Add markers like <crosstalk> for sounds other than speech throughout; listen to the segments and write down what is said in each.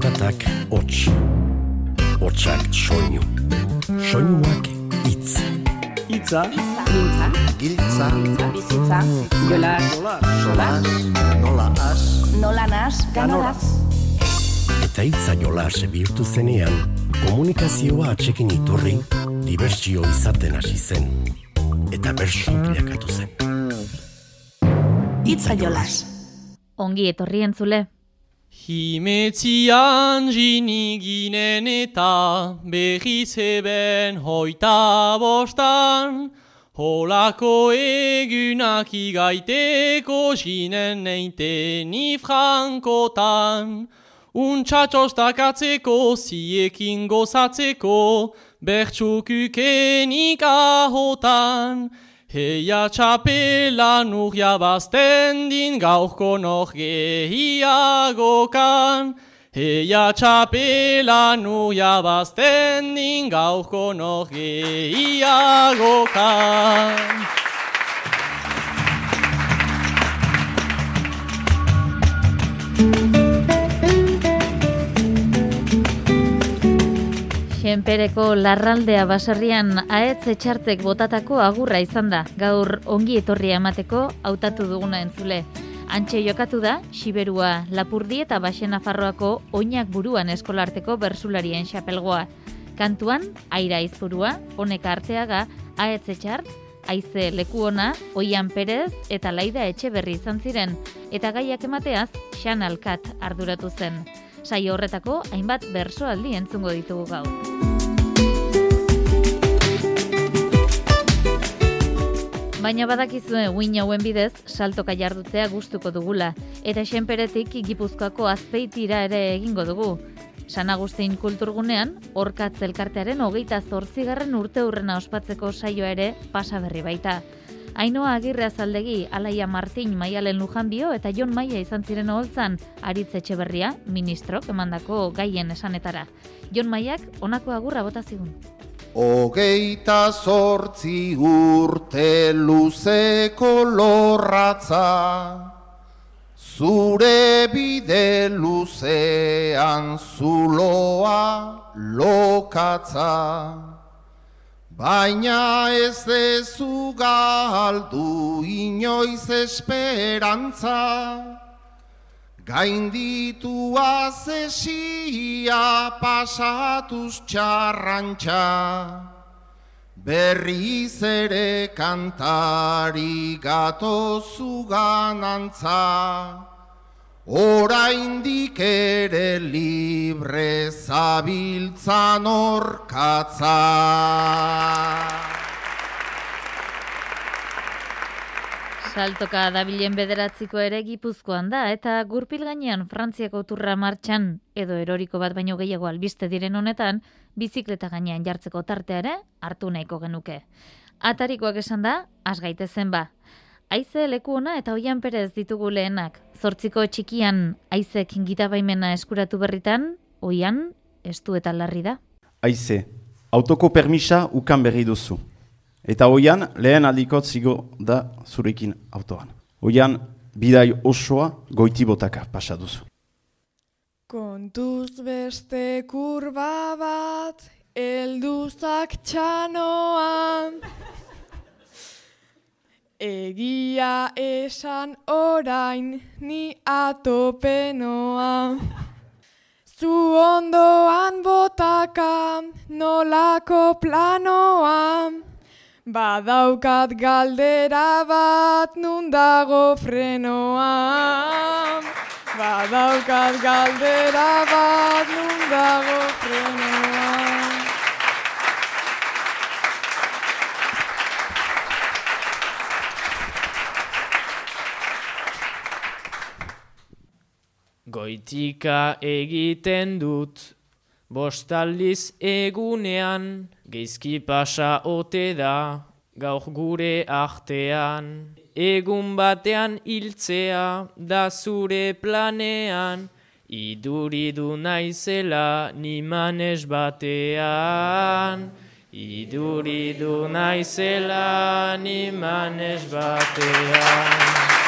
Zaratak hots. Hotsak soinu. Soinuak hitz. Itza, Mintza, Giltza, bizitza, jola, solas, nola as, nola nas, ganoraz. Eta hitza jolas bihurtu zenean, komunikazioa atxekin iturri, dibertsio izaten hasi zen. Eta bersu bilakatu zen. Itza jolas. Ongi etorri entzule. Himetzian jini ginen eta berriz eben hoita bostan, Holako egunak igaiteko jinen neiten ifrankotan, Untxatxostakatzeko ziekin gozatzeko, bertsukukenik ahotan, Heia txapela nuria bazten din gaurko nog gehiagokan. Heia txapela nuria bazten din gaurko nog gehiagokan. Xenpereko larraldea baserrian ahetz etxartek botatako agurra izan da. Gaur ongi etorria emateko hautatu duguna entzule. Antxe jokatu da, Siberua, Lapurdi eta Baxena Farroako oinak buruan eskolarteko bersularien xapelgoa. Kantuan, aira izburua, honek arteaga, ahetz etxart, Aize Lekuona, Oian Perez eta Laida Etxeberri izan ziren, eta gaiak emateaz, Xan Alkat arduratu zen. Saio horretako hainbat bersoaldi entzungo ditugu gaur. Baina badakizue uin hauen bidez saltoka jardutzea gustuko dugula eta xenperetik Gipuzkoako azpeitira ere egingo dugu. San Agustin kulturgunean, orkatz elkartearen hogeita zortzigarren urte hurrena ospatzeko saioa ere pasaberri baita. Ainoa Agirre Azaldegi, Alaia Martin, Maialen Lujanbio eta Jon Maia izan ziren oholtzan, Aritz Etxeberria, ministrok emandako gaien esanetara. Jon Maiak honako agurra bota zigun. Hogeita zortzi urte luzeko lorratza, Zure bide luzean zuloa lokatza, Baina ez dezu galdu inoiz esperantza, Gainditu azesia pasatuz txarrantxa, Berriz ere kantari gatozu ganantza, Oraindik ere libre zabiltzan orkatza. Saltoka dabilen bederatziko ere gipuzkoan da, eta gurpil gainean Frantziako turra martxan, edo eroriko bat baino gehiago albiste diren honetan, bizikleta gainean jartzeko tartea ere hartu nahiko genuke. Atarikoak esan da, asgaitezen ba. Aize leku ona eta oian perez ditugu lehenak. Zortziko txikian aizek gitabaimena eskuratu berritan, oian, estu eta larri da. Aize, autoko permisa ukan berri duzu. Eta hoian, lehen aldikot zigo da zurekin autoan. Hoian, bidai osoa goiti botaka pasa duzu. Kontuz beste kurba bat, elduzak txanoan. Egia esan orain ni atopenoa. Zu ondoan botaka nolako planoa. Badaukat galdera bat nun dago frenoa. Badaukat galdera bat nun dago frenoa. Goitika egiten dut, bostaldiz egunean, geizki pasa ote da, gaur gure artean. Egun batean hiltzea da zure planean, iduridu naizela nimanes batean. Iduridu naizela nimanes batean.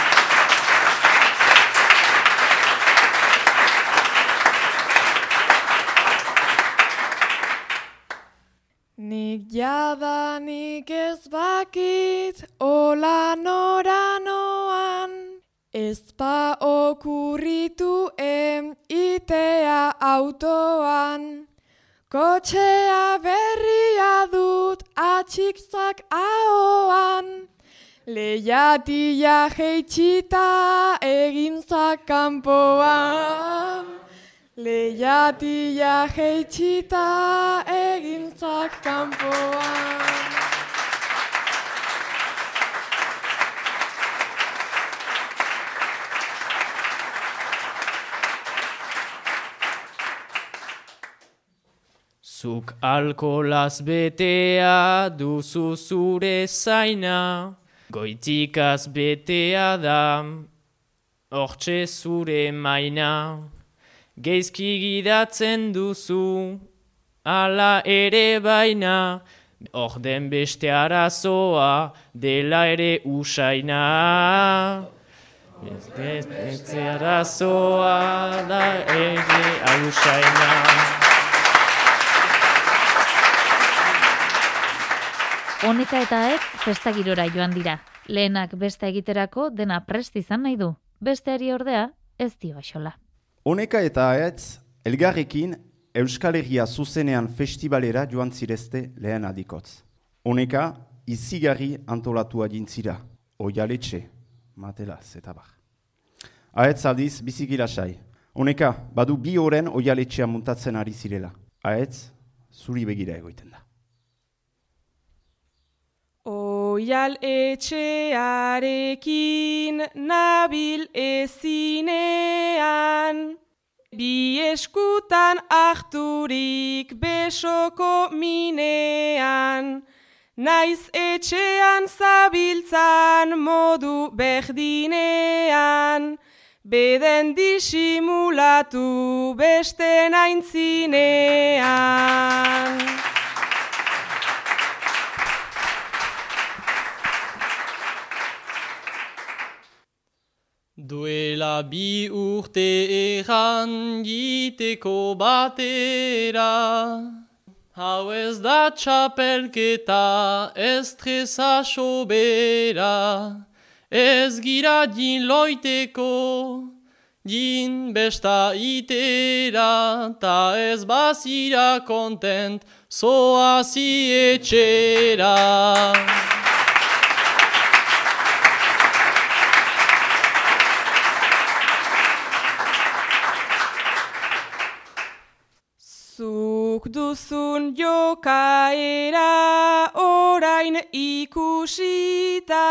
Jadanik ez bakit hola nora noan, ez pa okurritu em itea autoan. Kotxea berria dut atxikzak ahoan, lehiatia jeitxita egintzak kanpoan. Lehiatia jeitxita egintzak egintzak kanpoan. Zuk alkolaz betea duzu zure zaina, goitikaz betea da, hortxe zure maina. Geizki gidatzen duzu, ala ere baina, orden beste arazoa, dela ere usaina. Ez beste arazoa, da ere usaina. Honeka eta ek festa girora joan dira. Lehenak besta egiterako dena prest izan nahi du. Besteari ordea ez dio axola. Honeka eta ahetz, elgarrekin Euskal Herria zuzenean festivalera joan zirezte lehen adikotz. Honeka, izigarri antolatu adintzira, oialetxe, matelaz eta bar. Ahetz aldiz, biziki lasai. Honeka, badu bi oren oialetxea muntatzen ari zirela. Ahetz, zuri begira egoiten da. Oial etxearekin nabil ezinean, bi eskutan ahturik besoko minean, naiz etxean zabiltzan modu berdinean, beden disimulatu beste naintzinean. Duela bi urte erran giteko batera, hau ez da txapelketa estresa sobera, ez gira din loiteko, din besta itera, ta ez bazira kontent, zoazi etxera. Zuk duzun jokaera orain ikusita,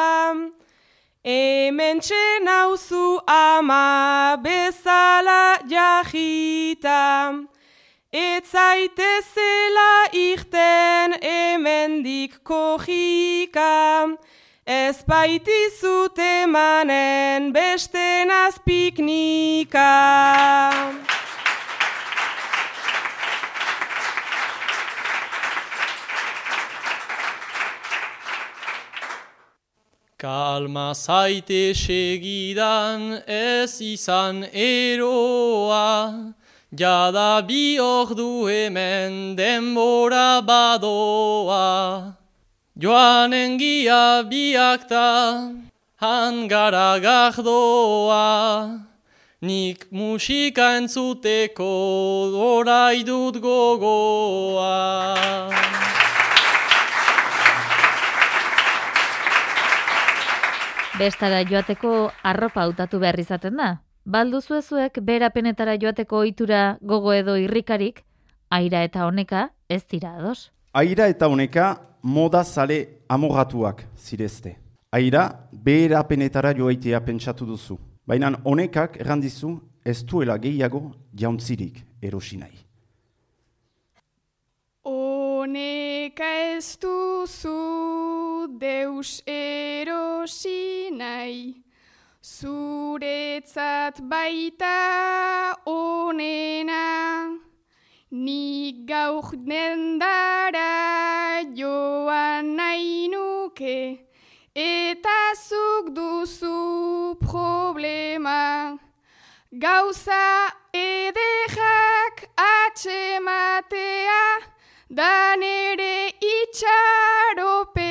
hemen txenauzu ama bezala jahita, ez zaitezela irten hemendik kojika, ez baitizut emanen beste nazpiknika. Kalma zaite segidan ez izan eroa, jada bi ordu hemen denbora badoa. Joan engia biakta, hangara gahdoa, nik musika entzuteko orai dut gogoa. Bestara joateko arropa hautatu behar izaten da. Balduzu ezuek berapenetara joateko ohitura gogo edo irrikarik, aira eta honeka ez dira ados. Aira eta honeka moda zale amorratuak zirezte. Aira beherapenetara joaitea pentsatu duzu. Baina honekak errandizu ez duela gehiago jauntzirik erosi nahi. Honeka ez duzu deus erosi nahi, zuretzat baita onena, nik gauk dendara joan nahi nuke, eta zuk duzu problema. Gauza ederrak atxematea, da nere itxaropena,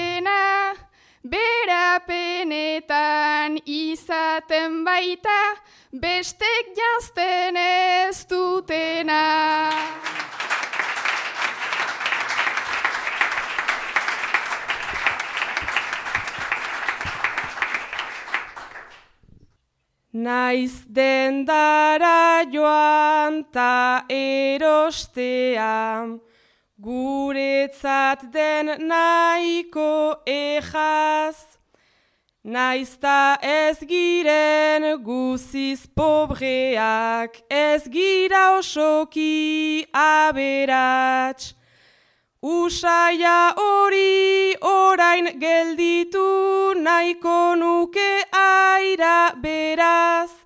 berapen benetan izaten baita, bestek jazten ez dutena. Naiz dendara joan ta erostea, guretzat den nahiko ejaz. Naiz ta ez giren guziz pobreak, ez gira osoki aberats. Usaia hori orain gelditu nahiko nuke aira beraz.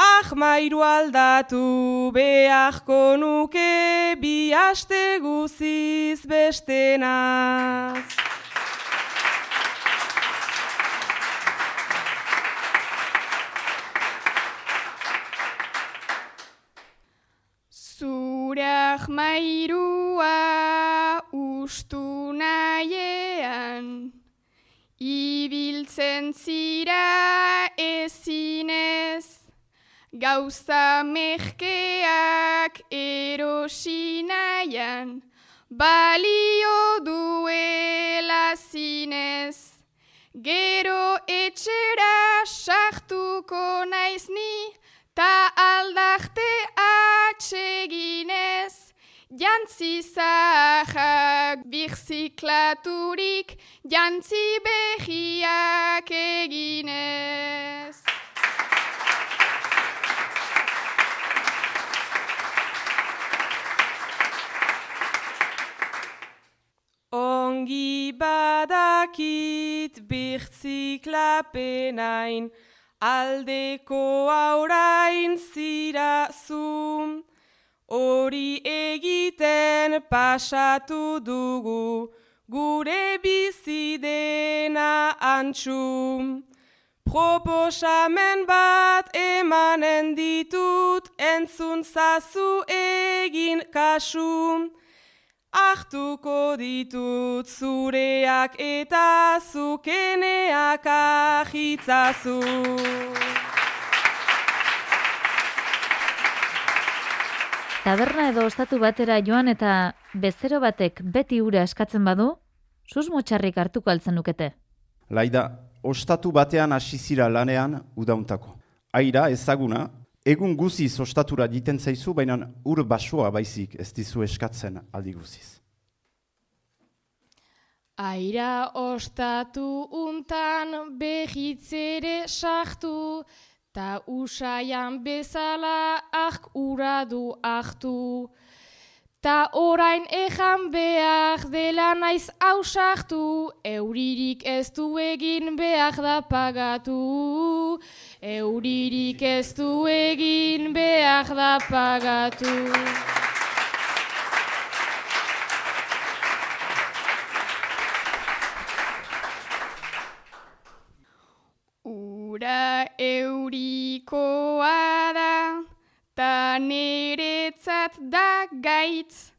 Ah mairu aldatu beharko nuke bi aste guziz bestenaz. Zurak mairua gauza mehkeak erosi nahian, balio duela zinez. Gero etxera sartuko naiz ni, ta aldarte atseginez, jantzi zahak birziklaturik, jantzi behiak eginez. Ongi badakit birtziklapenain, aldeko aurain zira zu. Hori egiten pasatu dugu, gure bizidena antxu. Proposamen bat emanen ditut, entzun zazu egin kasu. Artuko ditut zureak eta zukeneak ahitzazu. Taberna edo ostatu batera joan eta bezero batek beti ura eskatzen badu, susmo txarrik hartuko altzen nukete. Laida, ostatu batean hasi zira lanean udauntako. Aira ezaguna, egun guziz ostatura jiten zaizu, baina ur basoa baizik ez dizu eskatzen aldi guziz. Aira ostatu untan behitzere sartu, ta usaian bezala ahk ura du ahtu. Ta orain ejan behar dela naiz ausartu, euririk ez du egin behar da pagatu. Euririk ez du egin behar da pagatu. Ura eurikoa da, ta neretzat da gaitz.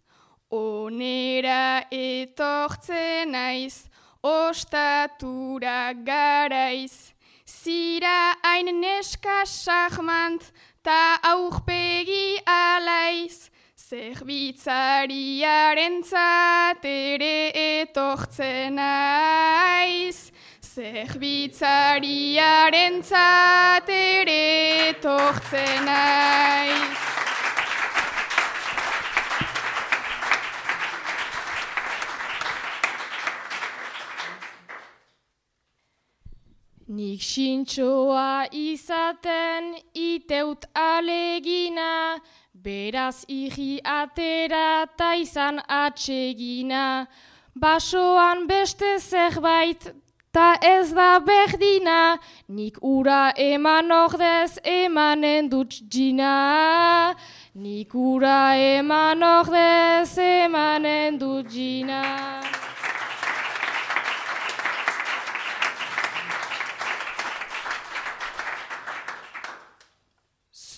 Onera etortzen naiz, ostatura garaiz. Zira hain neska sahmant, ta aurpegi alaiz. Zerbitzariaren ere etortzen naiz. Zerbitzariaren ere etortzen naiz. Nik sintxoa izaten iteut alegina, beraz igi atera ta izan atsegina. Basoan beste zerbait ta ez da berdina, nik ura eman ordez emanen dut jina. Nik ura eman ordez emanen dut jina.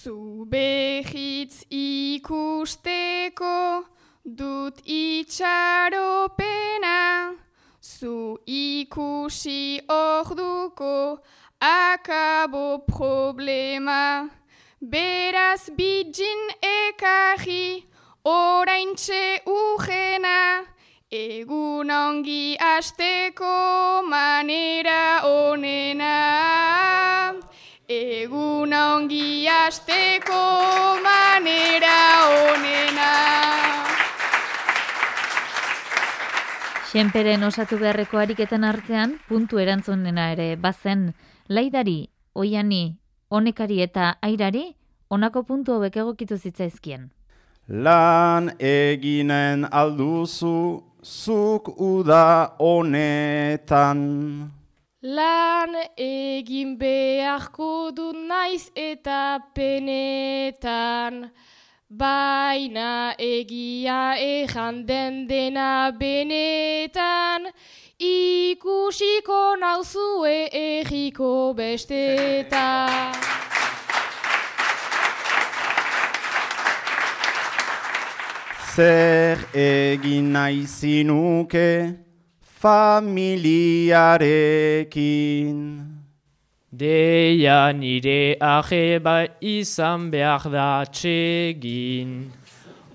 Zu behitz ikusteko dut itxaropena, Zu ikusi orduko akabo problema. Beraz bitxin ekarri oraintxe ujena. Egun ongi asteko manera onena. Egun ongi asteko manera onena. Xenperen osatu beharreko ariketan artean, puntu erantzunena ere bazen, laidari, oiani, honekari eta airari, honako puntu hauek egokitu zitzaizkien. Lan eginen alduzu, zuk uda honetan. Lan egin beharko du naiz eta penetan. Baina egia ejan den dena benetan, ikusiko nauzue egiko bestetan. Zer egin nahi zinuke familiarekin. Deia nire aheba izan behar da txegin.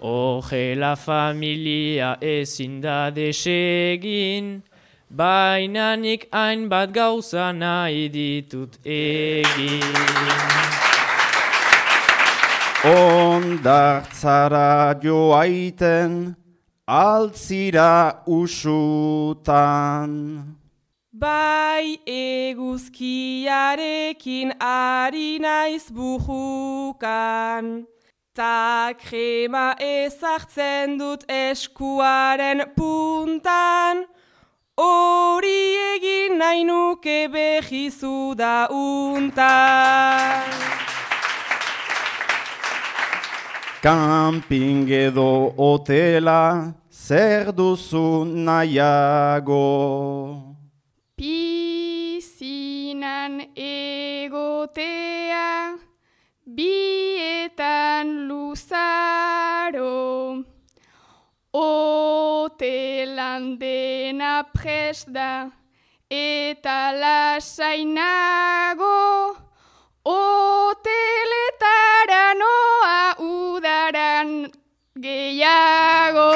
Ogela familia ezin da desegin. Baina nik hainbat gauza nahi ditut egin. Ondartzara joaiten, altzira usutan. Bai eguzkiarekin ari naiz bujukan. Ta krema ezartzen dut eskuaren puntan. Hori egin nahi nuke behizu da untan. Camping edo hotela, zer duzu nahiago. Pizinan egotea, bietan luzaro. Otelan dena prest da, eta lasainago. Hoteletara gehiago.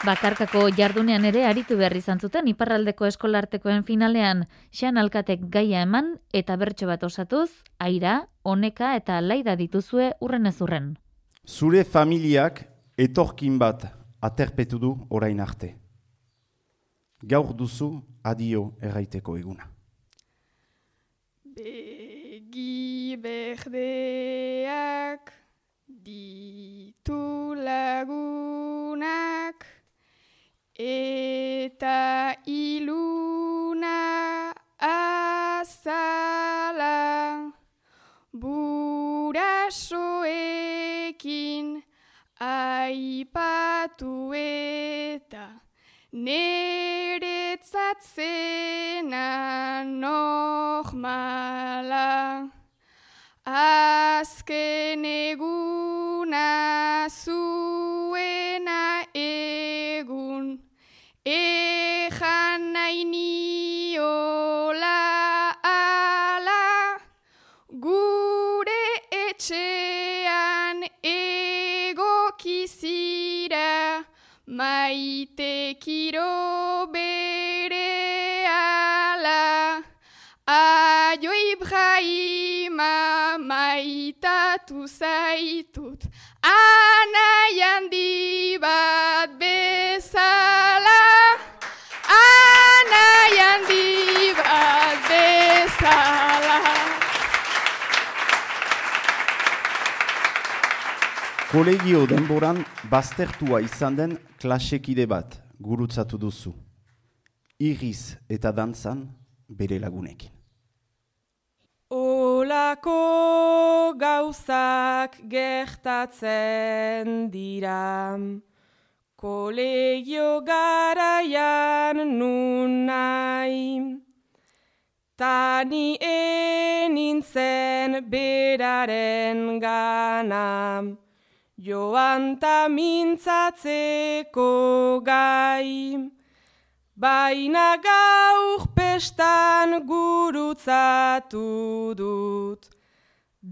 Bakarkako jardunean ere aritu behar izan zuten iparraldeko eskolartekoen finalean xan alkatek gaia eman eta bertso bat osatuz, aira, honeka eta laida dituzue urren ez urren. Zure familiak etorkin bat aterpetu du orain arte. Gaur duzu adio erraiteko eguna. Begi berdeak ditu lagunak eta iluna azala burasoekin aipatu eta Neretzat zena normala Azken eguna zuena egun. Ejan nahi niola ala Gure etxean egokizira Maite kiro Aio Ibrahima maitatu zaitut Anai handi bat bezala Anai handi bat bezala Kolegio denboran baztertua izan den klasekide bat gurutzatu duzu. Iriz eta dantzan bere lagunekin. Olako gauzak gertatzen dira, kolegio garaian nun nahi. Tani enintzen beraren gana, joan ta mintzatzeko gai. Baina gaur pestan gurutzatu dut,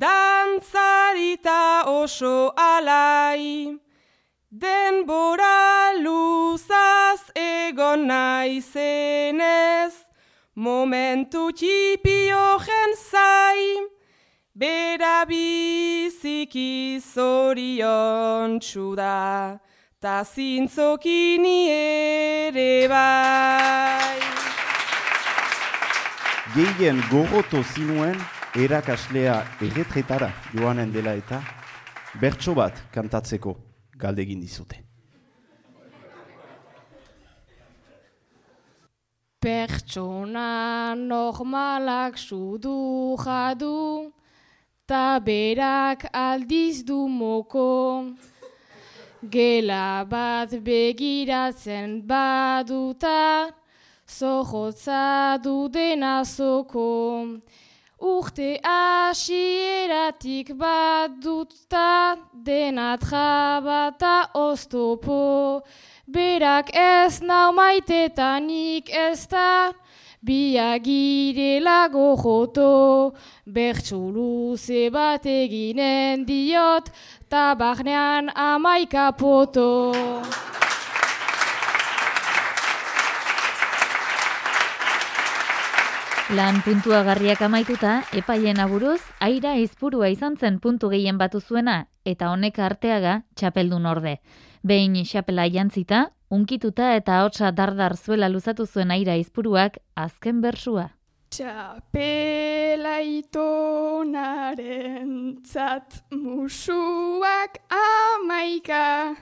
dantzarita oso alai, denbora luzaz egon naizenez, momentu txipio zai, bera biziki zorion txuda, ta zintzokini ere bai. Gehien gogoto zinuen erakaslea erretretara joanen dela eta bertso bat kantatzeko galdegin dizute. Pertsona normalak sudu jadu, ta berak aldiz du moko. Gela bat begiratzen baduta, zohotza du denazoko. Urte asieratik bat duta, denat jabata oztopo. Berak ez nau maitetanik ez da, biagirela gojoto. Bertsu luze bat eginen diot, tabagnean amaika poto. Lan puntuagarriak amaituta, epaien aburuz, aira izpurua izan zen puntu gehien batu zuena, eta honek arteaga txapeldun orde. Behin xapela jantzita, unkituta eta hotza dardar zuela luzatu zuen aira izpuruak azken bersua. Txapela itonaren tzat musuak amaika,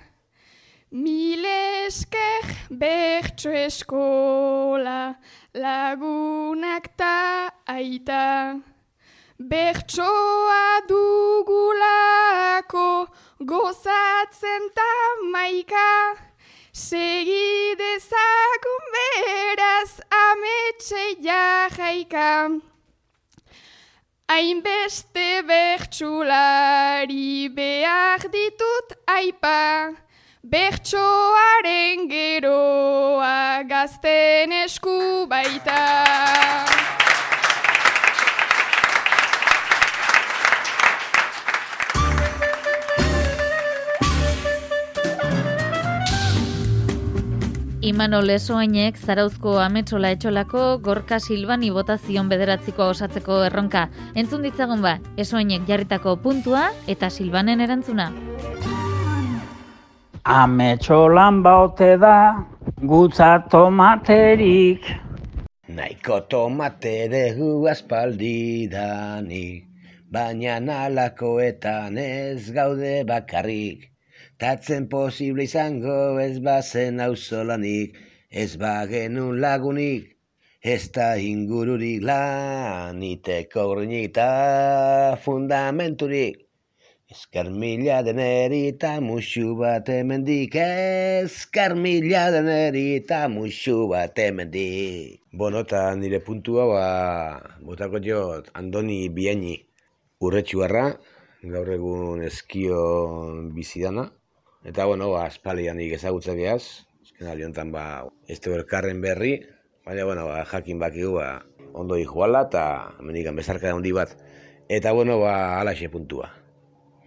milesker bertso eskola lagunak ta aita. Bertsoa dugulako gozatzen ta maika, segidezakun beraz ametxe jajaika. Hainbeste bertsulari behar ditut aipa, bertsoaren geroa gazten esku baita. Imanol Esoainek Zarauzko Ametsola Etxolako Gorka Silbani botazion bederatziko osatzeko erronka. Entzun ditzagun ba, Esoainek jarritako puntua eta Silbanen erantzuna. Ametsolan baute da, gutza tomaterik. Naiko tomatere gu aspaldidanik, baina nalakoetan ez gaude bakarrik. Tatzen posible izango ez bazen auzolanik, ez bagenun lagunik, ez da ingururik laniteko grinik fundamenturik. Ezkar mila deneri eta musu bat emendik, ezkar mila deneri eta musu bat emendik. Bueno, eta nire puntua, ba, botako diot, Andoni Bieni urretxuarra, gaur egun eskio bizidana. Eta, bueno, ba, espalian nik ezagutza geaz, ezken aliontan, ba, ez du elkarren berri, baina, bueno, ba, jakin bakigu, ba, ondo joala eta menikan bezarka handi bat. Eta, bueno, ba, alaxe puntua.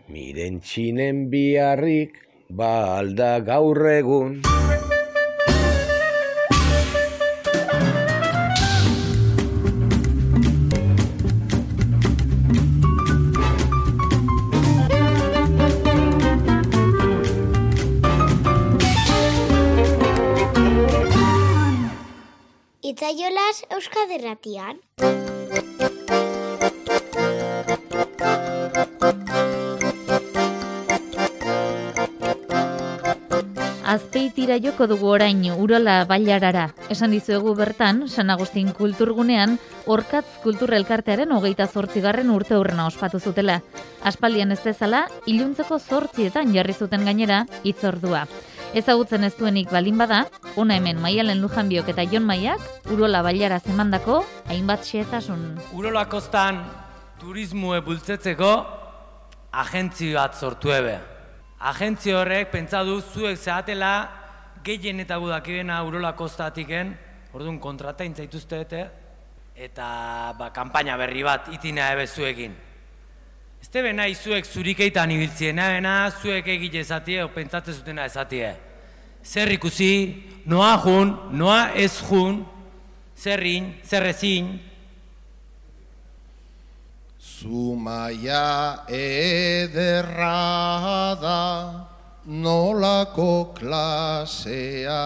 Miren txinen biharrik, ba, alda gaur egun. Itzaiolas Euskaderratian. Azpeitira joko dugu orain Urola Bailarara. Esan dizuegu bertan, San Agustin kulturgunean, Orkatz kulturrelkartearen hogeita zortzigarren urte hurrena ospatu zutela. Aspaldian ez bezala, iluntzeko zortzietan jarri zuten gainera, itzordua. Ezagutzen ez duenik balin bada, ona hemen Maialen Lujanbiok eta Jon Maiak, Urola Bailara zemandako, hainbat xeetasun. Urola kostan turismue bultzetzeko agentzi bat sortu ebe. Agentzio horrek pentsa du zuek zehatela gehien eta budakibena urola kostatiken, orduan kontrata intzaituzte eta ba, kampaina berri bat itina ebe zuekin. Ez tebe nahi zuek zurikeitan ibiltzien, nahi zuek egite ezatie, o pentsatzen zutena ezatie. Zer ikusi, noa jun, noa ez jun, zerrin, zerrezin. Zumaia ederra da nolako klasea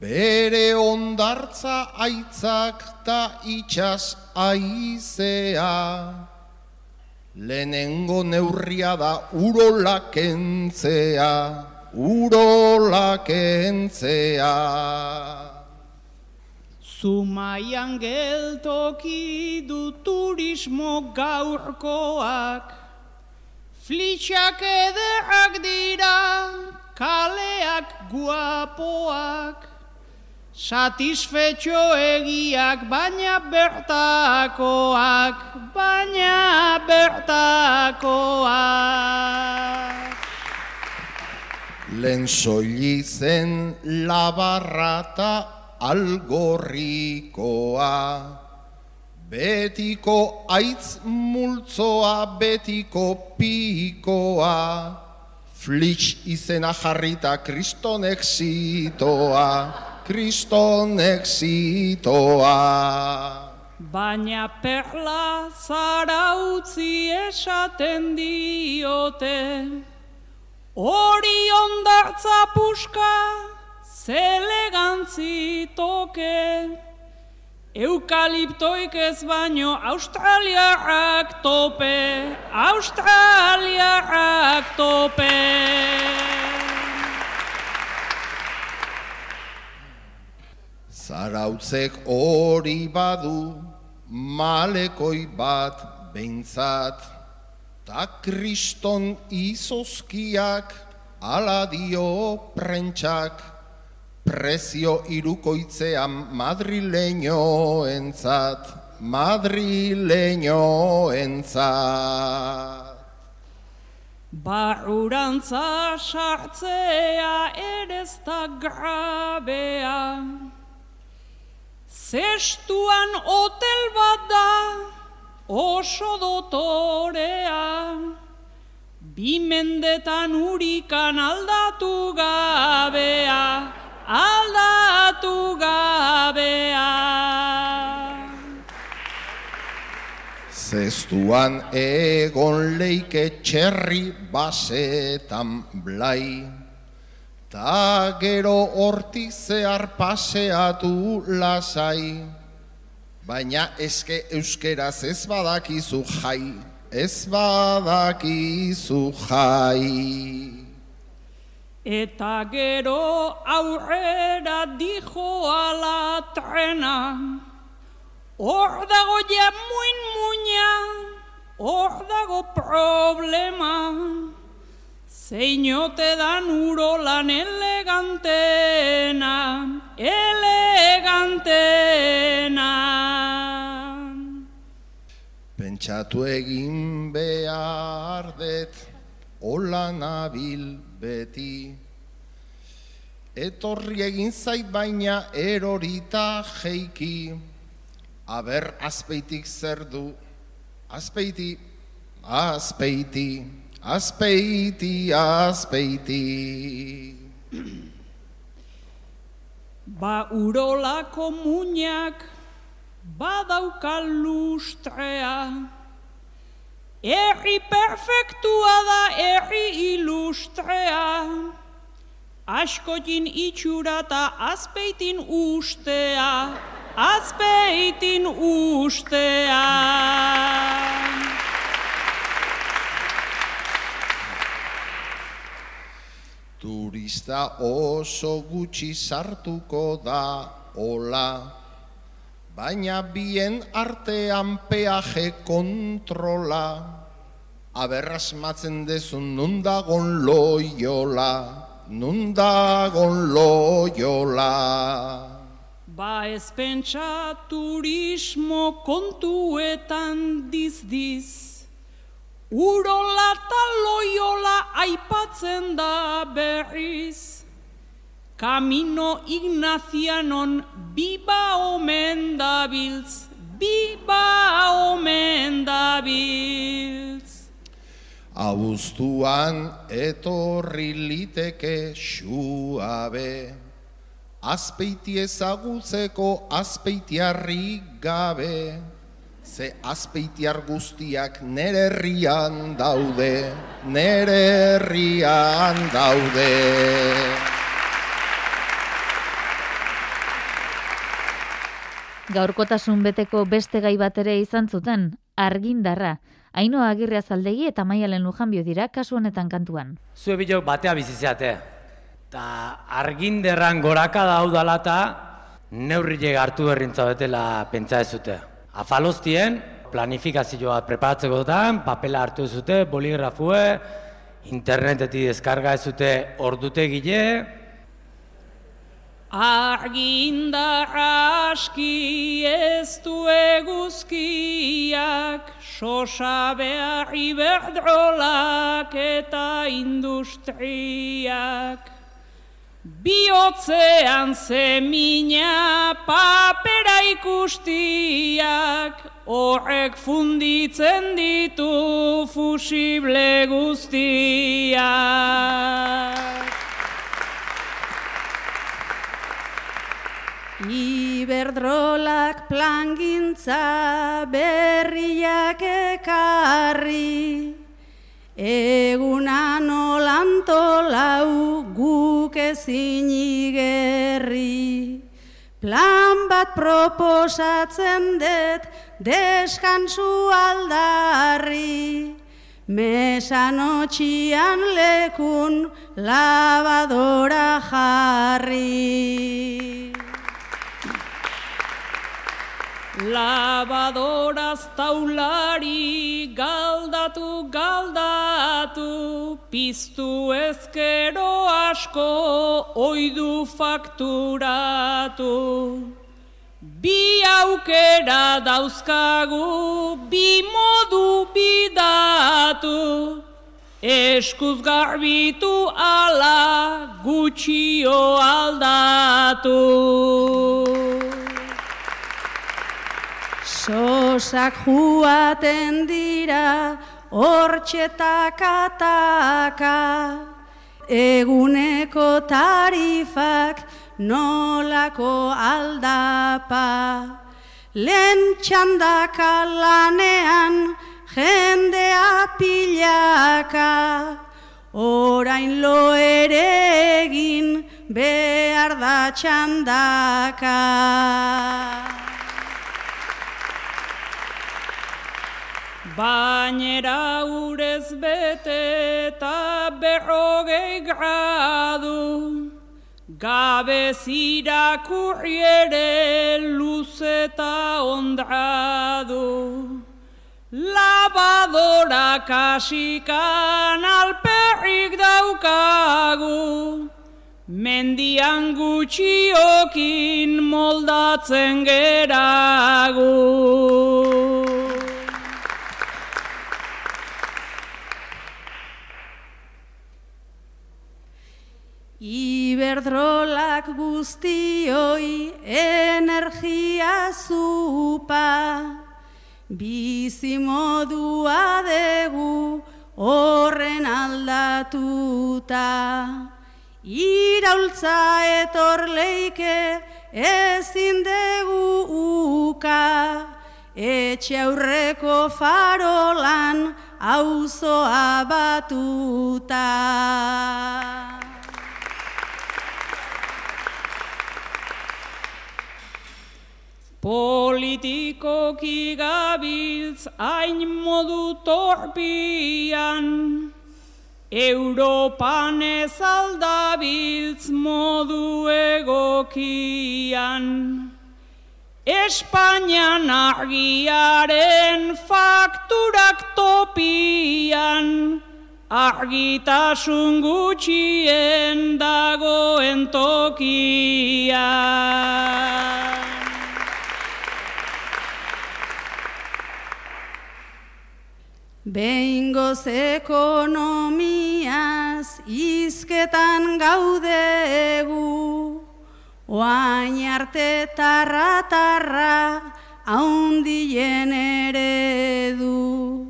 Bere ondartza aitzak ta itxas aizea Lehenengo neurria da urola kentzea, urola kentzea. Zumaian geltoki du turismo gaurkoak, flitxak ederrak dira, kaleak guapoak, satisfetxo egiak baina bertakoak, baina bertakoak. Lehen soili zen labarrata algorrikoa. Betiko aitz multzoa, betiko pikoa. Flitx izena jarrita kriston exitoa, kriston exitoa. Baina perla zara utzi esaten diote, hori ondartza puska, zelegantzi toke, eukaliptoik ez baino australiarrak tope, australiarrak tope. Zarautzek hori badu, malekoi bat behintzat, ta kriston izozkiak ala dio prentsak, prezio irukoitzean madrileño entzat, madrileño entzat. Barurantza sartzea ere ez da grabea, zestuan hotel bat da oso dotorea, bi mendetan urikan aldatu gabea, aldatu gabea. Zestuan egon leike txerri basetan blai, ta gero horti zehar paseatu lasai, baina eske euskeraz ez badakizu jai, ez badakizu jai. Eta gero aurrera dijo ala trena, hor dago ja muin muina, hor dago problema, zeinote dan urolan elegantena, elegantena. Pentsatu egin behar det, hola nabil beti. Etorri egin zait baina erorita jeiki, aber azpeitik zer du, azpeiti, azpeiti, azpeiti, azpeiti. <clears throat> Ba urolako muñak badauka lustrea, Erri perfektua da erri ilustrea, askotin itxura eta azpeitin ustea, azpeitin ustea. Turista oso gutxi sartuko da hola, baina bien artean peaje kontrola, aberrasmatzen dezun nundagon loiola, nundagon loiola. Ba ez pentsa turismo kontuetan diz-diz, Urola eta loiola aipatzen da berriz. Kamino Ignazianon biba omen dabiltz, biba Abuztuan etorri liteke xuabe, azpeiti ezagutzeko azpeitiarri gabe, ze azpeitiar guztiak nere herrian daude, nere herrian daude. Gaurkotasun beteko beste gai bat ere izan zuten, argindarra. Aino agirrea zaldegi eta maialen lujanbio dira kasu honetan kantuan. Zue bilok batea bizizeate. Ta arginderran goraka daudala eta neurrile hartu berrintza betela pentsa ez zute. Afaloztien, planifikazioa preparatzeko dutan, papela hartu ez zute, boligrafue, internetetik deskarga ez zute ordutegile, Argindar aski ez du eguzkiak, sosa behar iberdrolak eta industriak. Biotzean zemina papera ikustiak, horrek funditzen ditu fusible guztiak. Iberdrolak plangintza berriak ekarri, Egunan olantolau guk ezin igerri. Plan bat proposatzen dut deskansu aldarri, Mesanotxian lekun labadora jarri. Labadoraz taulari galdatu galdatu, piztu ezkero asko oidu fakturatu. Bi aukera dauzkagu, bi modu bidatu, eskuz garbitu ala gutxio aldatu. Sosak juaten dira hortxetakataka, eguneko tarifak nolako aldapa. Lehen txandaka lanean jendea pilaka, orain lo ere egin behar da txandaka. Bainera urez bete eta berrogei gradu, Gabez irakurri ere luz eta ondradu. Labadora kasikan alperrik daukagu, Mendian gutxiokin moldatzen geragu. Iberdrolak guztioi energia zupa, bizi modua degu horren aldatuta. Iraultza etor leike ezin degu uka, etxe aurreko farolan auzoa batuta. Politikoki gabiltz hain modu torpian, Europan ez aldabiltz modu egokian. Espainian argiaren fakturak topian, Argitasun gutxien dagoen tokian. Behingoz ekonomiaz izketan gaudegu, oain arte tarra-tarra haundien eredu.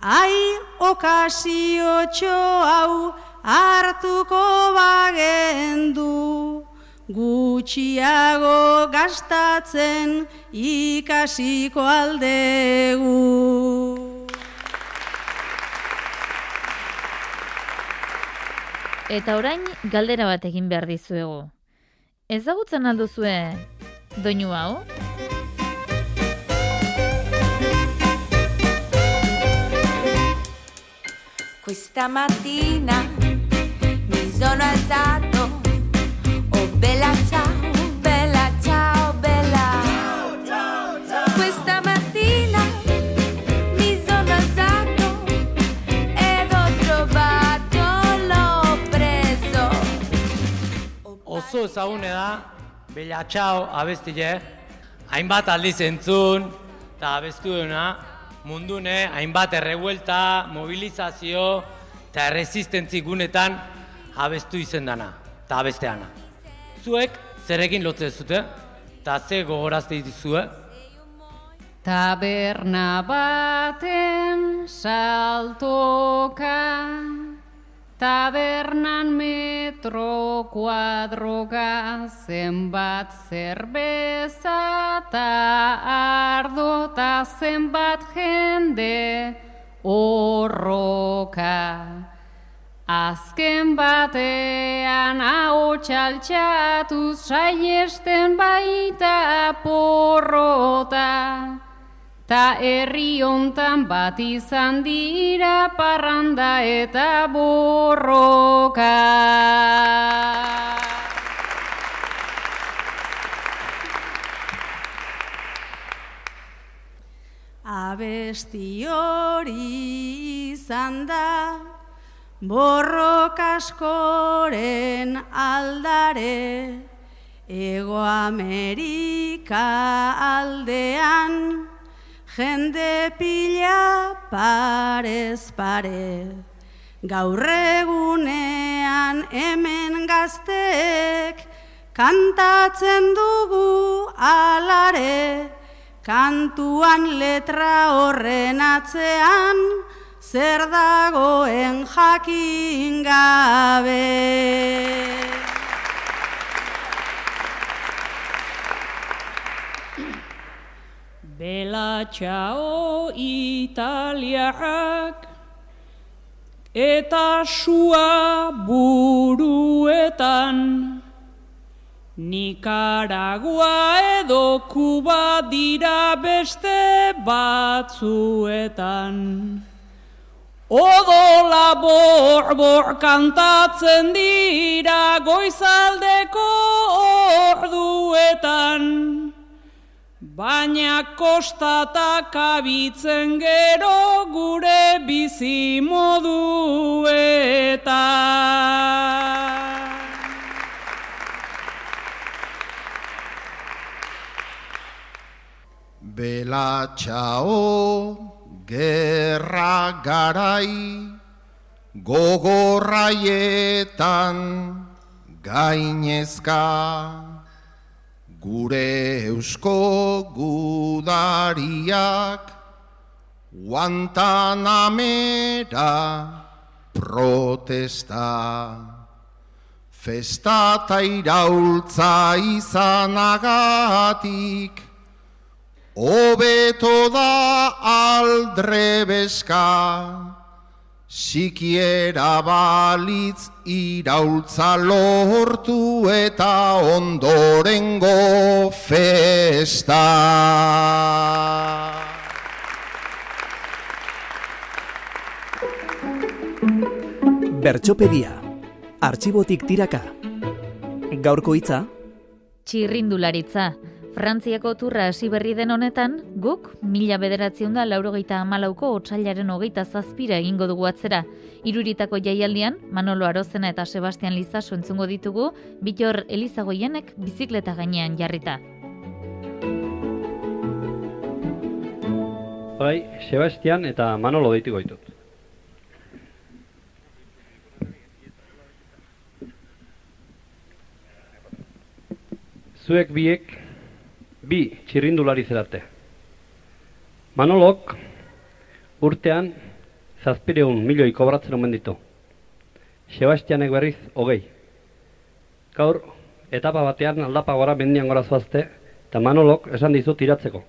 Ai, okasio hau hartuko bagendu, gutxiago gastatzen ikasiko aldegu. Eta orain galdera bat egin behar dizuegu. Ezagutzen alduzue doinu hau? Questa mattina mi sono alzato, Ezagune da, Bella Txau abestile, hainbat aldiz entzun, eta abestuena, mundune, hainbat erreguelta, mobilizazio, eta resistentzi gunetan abestu izen dana, eta abesteana. Zuek, zerekin lotze zute, eta ze gogorazte dituzue? Taberna baten saltoka, tabernan metro kuadroka, zenbat zerbeza ta ardo ta zenbat jende horroka. Azken batean hau txaltxatuz saiesten baita porrota. Ta herri hontan bat izan dira parranda eta borroka. Abesti hori izan da, borrok askoren aldare, Ego Amerika aldean, jende pila parez pare. Gaur egunean hemen gazteek, kantatzen dugu alare, Kantuan letra horren atzean, zer dagoen jakin gabe. Bela txao italiak eta sua buruetan Nikaragua edo Kuba dira beste batzuetan. Odola bor-bor kantatzen dira goizaldeko orduetan. Baina kostatak abitzen gero gure bizi moduetan. Bela txao, gerra garai, gogorraietan gainezka. Gure eusko gudariak, Guantanamera protesta. Festa ta iraultza izanagatik, Obeto da aldrebeska, sikiera balitz iraultza lortu eta ondorengo festa. Bertxopedia, artxibotik tiraka. Gaurko hitza? Txirrindularitza. Frantziako turra hasi berri den honetan, guk mila bederatzion da laurogeita amalauko otsailaren hogeita zazpira egingo dugu atzera. Iruritako jaialdian, Manolo Arozena eta Sebastian Lizaso entzungo ditugu, bitor Elizagoienek bizikleta gainean jarrita. Bai, Sebastian eta Manolo deitu goitut. Zuek biek bi txirrindulari zerate. Manolok urtean zazpireun milioi kobratzen omen ditu. Sebastianek berriz hogei. Gaur, etapa batean aldapa gora mendian gora zoazte, eta Manolok esan dizu tiratzeko.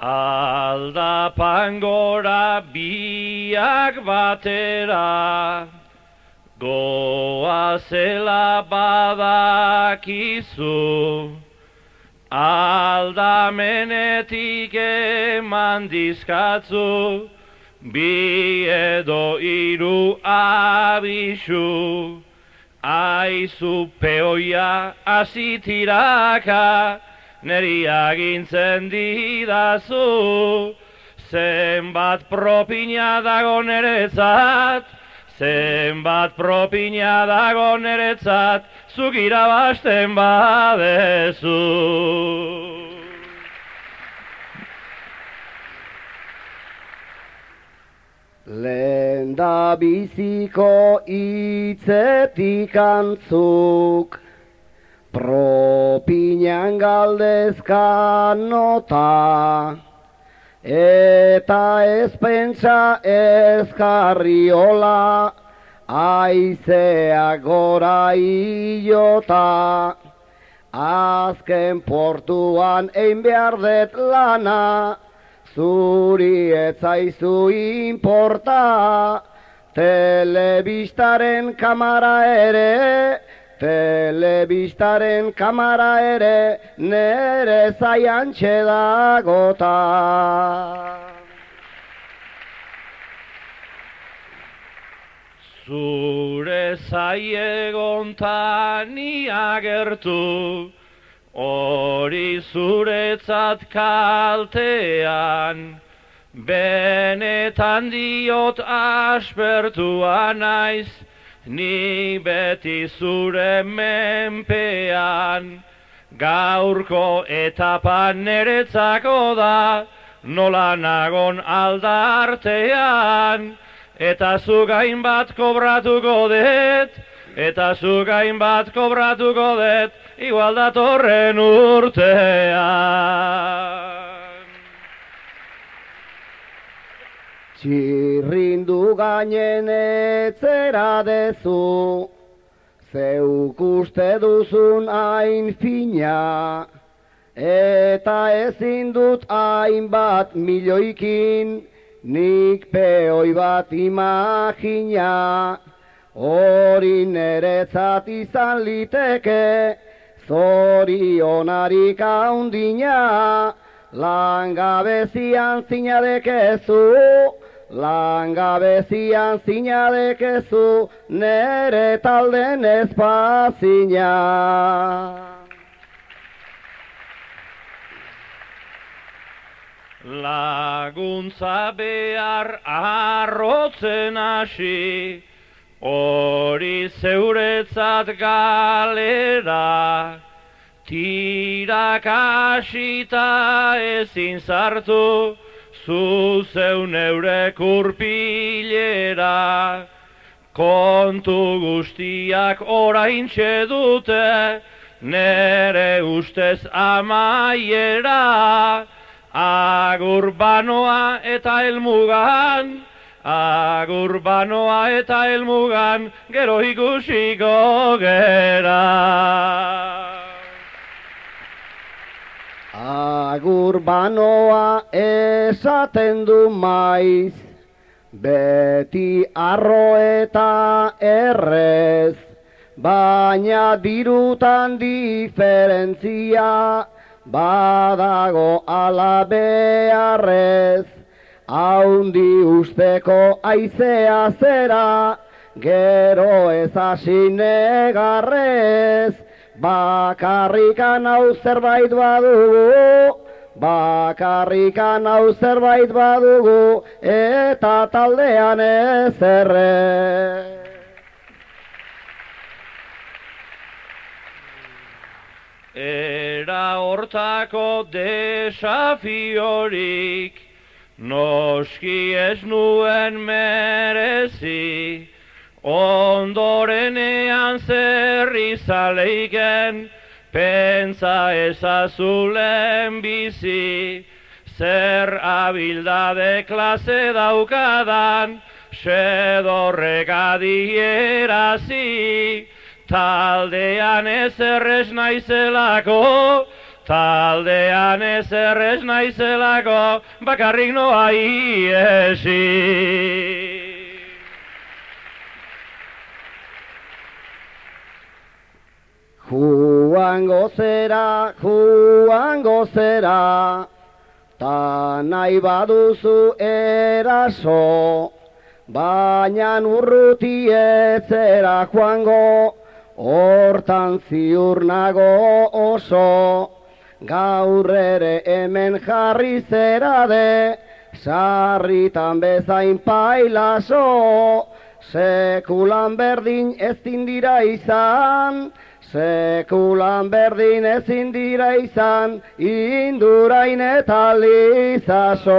Aldapan gora biak batera, goa zela badakizu, aldamenetik eman dizkatzu, bi edo iru abisu, aizu peoia azitiraka, neri agintzen didazu, zenbat propina dago neretzat, zenbat propina dago neretzat, zuk irabazten badezu. Lehen da biziko itzetik antzuk, propinan galdezka nota, eta ez pentsa ez karriola, aizea gora iota, azken portuan ein behar det lana, zuri etzaizu inporta, telebistaren kamara ere, telebistaren kamara ere, nere zaian txedagota. Zure zaiegontan agertu, hori zuretzat kaltean, benetan diot aspertua naiz, ni beti zure menpean, gaurko etapa neretzako da, nola nagon aldartean, eta zu gain bat kobratuko det, eta zu gain bat kobratuko det, igual datorren urtean. Txirrindu gainen etzera dezu, zeuk uste duzun hain fina, eta ezin dut hainbat milioikin, nik peoi bat imagina, hori neretzat izan liteke, zorionarik haundina, langabezian zinadekezu, langabezian zinadekezu, nere talden espazina. Laguntza behar arrotzen hasi, hori zeuretzat galera, tirak hasita ezin zartu, zu zeun eurek urpilera, kontu guztiak orain dute, nere ustez amaiera, Agur banoa eta elmugan, agur banoa eta elmugan, gero ikusiko gera. Agur banoa esaten du maiz, beti arro eta errez, baina dirutan diferentzia, badago ala beharrez, haundi usteko aizea zera, gero ez hasi negarrez, bakarrikan hau zerbait badugu, bakarrikan hau zerbait badugu, eta taldean ez erre. Era hortako desafiorik, noski ez nuen merezi, ondorenean zer izaleiken, pentsa ezazulen bizi, zer abildade klase daukadan, sedorrek adierazi, taldean ez errez naizelako, taldean ez errez naizelako, bakarrik noa iesi. Juango zera, juango zera, ta nahi baduzu eraso, baina urruti etzera joango, hortan ziur nago oso, gaur ere hemen jarri zera de, sarritan bezain pailaso, sekulan berdin ez dira izan, Sekulan berdin ezin dira izan, indurain eta lizaso.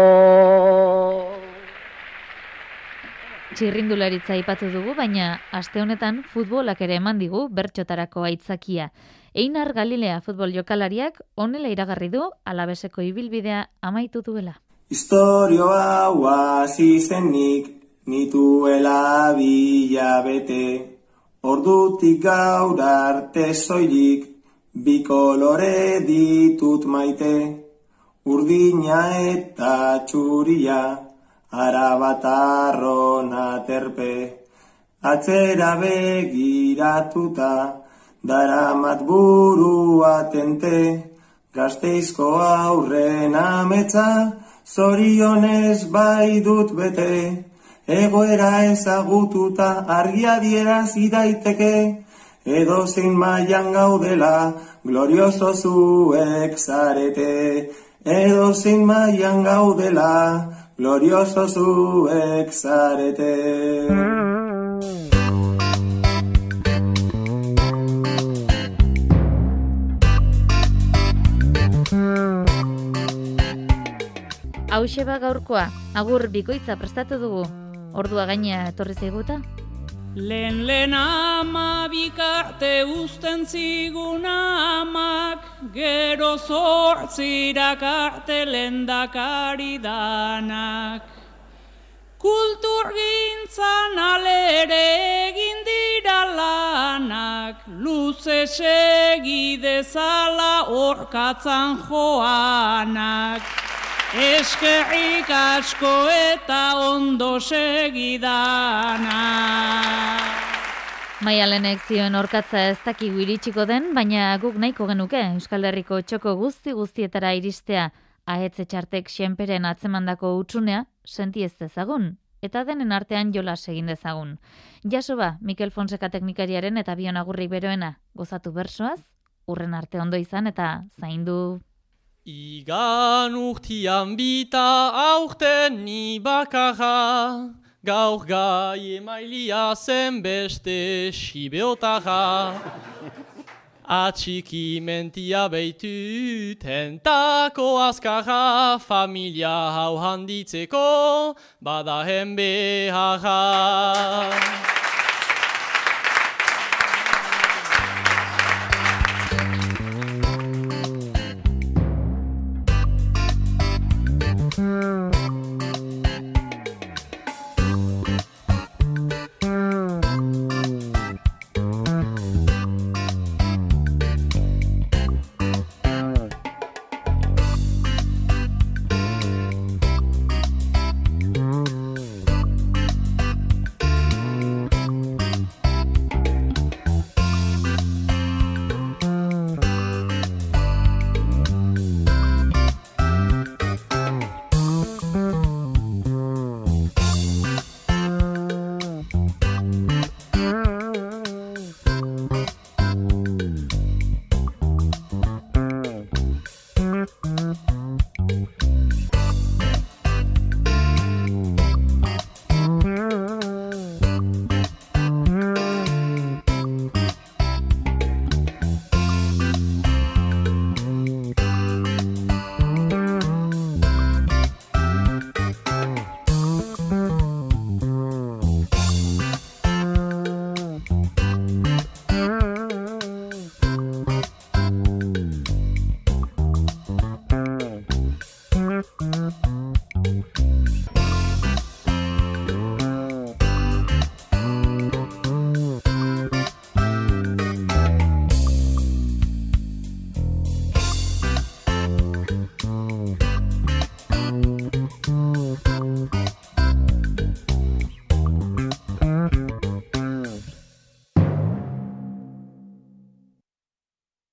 Txirrindularitza aipatu dugu, baina aste honetan futbolak ere eman digu bertxotarako aitzakia. Einar Galilea futbol jokalariak onela iragarri du alabeseko ibilbidea amaitu duela. Historio hau hasi zenik nituela bilabete. Ordutik gaur arte soilik, bi kolore ditut maite, urdina eta txuria, arabatarrona terpe. Atzera begiratuta, daramat burua tente, gazteizko aurren ametsa, zorionez bai dut bete egoera ezagututa argia dierazi daiteke, edo zein mailan gaudela, glorioso zuek zarete. Edo zein mailan gaudela, glorioso zuek zarete. Hau gaurkoa, agur bikoitza prestatu dugu. Ordua gaina etorri zaiguta? Lehen lehen ama bikarte usten zigun amak, gero zortzirak arte lendakari danak. Kultur gintzan alere egin dira lanak, luze segidezala orkatzan joanak. Eskerrik asko eta ondo segidana. Maialenek zioen orkatza ez dakigu iritsiko den, baina guk nahiko genuke Euskal Herriko txoko guzti guztietara iristea ahetze txartek xenperen atzemandako utxunea senti ez dezagun, eta denen artean jola egin dezagun. Jaso ba, Mikel Fonseca teknikariaren eta bion agurrik beroena, gozatu bersoaz, urren arte ondo izan eta zaindu Igan urtian bita aurten ni bakarra, gaur gai emailia zen beste sibeotara. Atxiki mentia behitu tentako azkarra, familia hau handitzeko badahen beharra.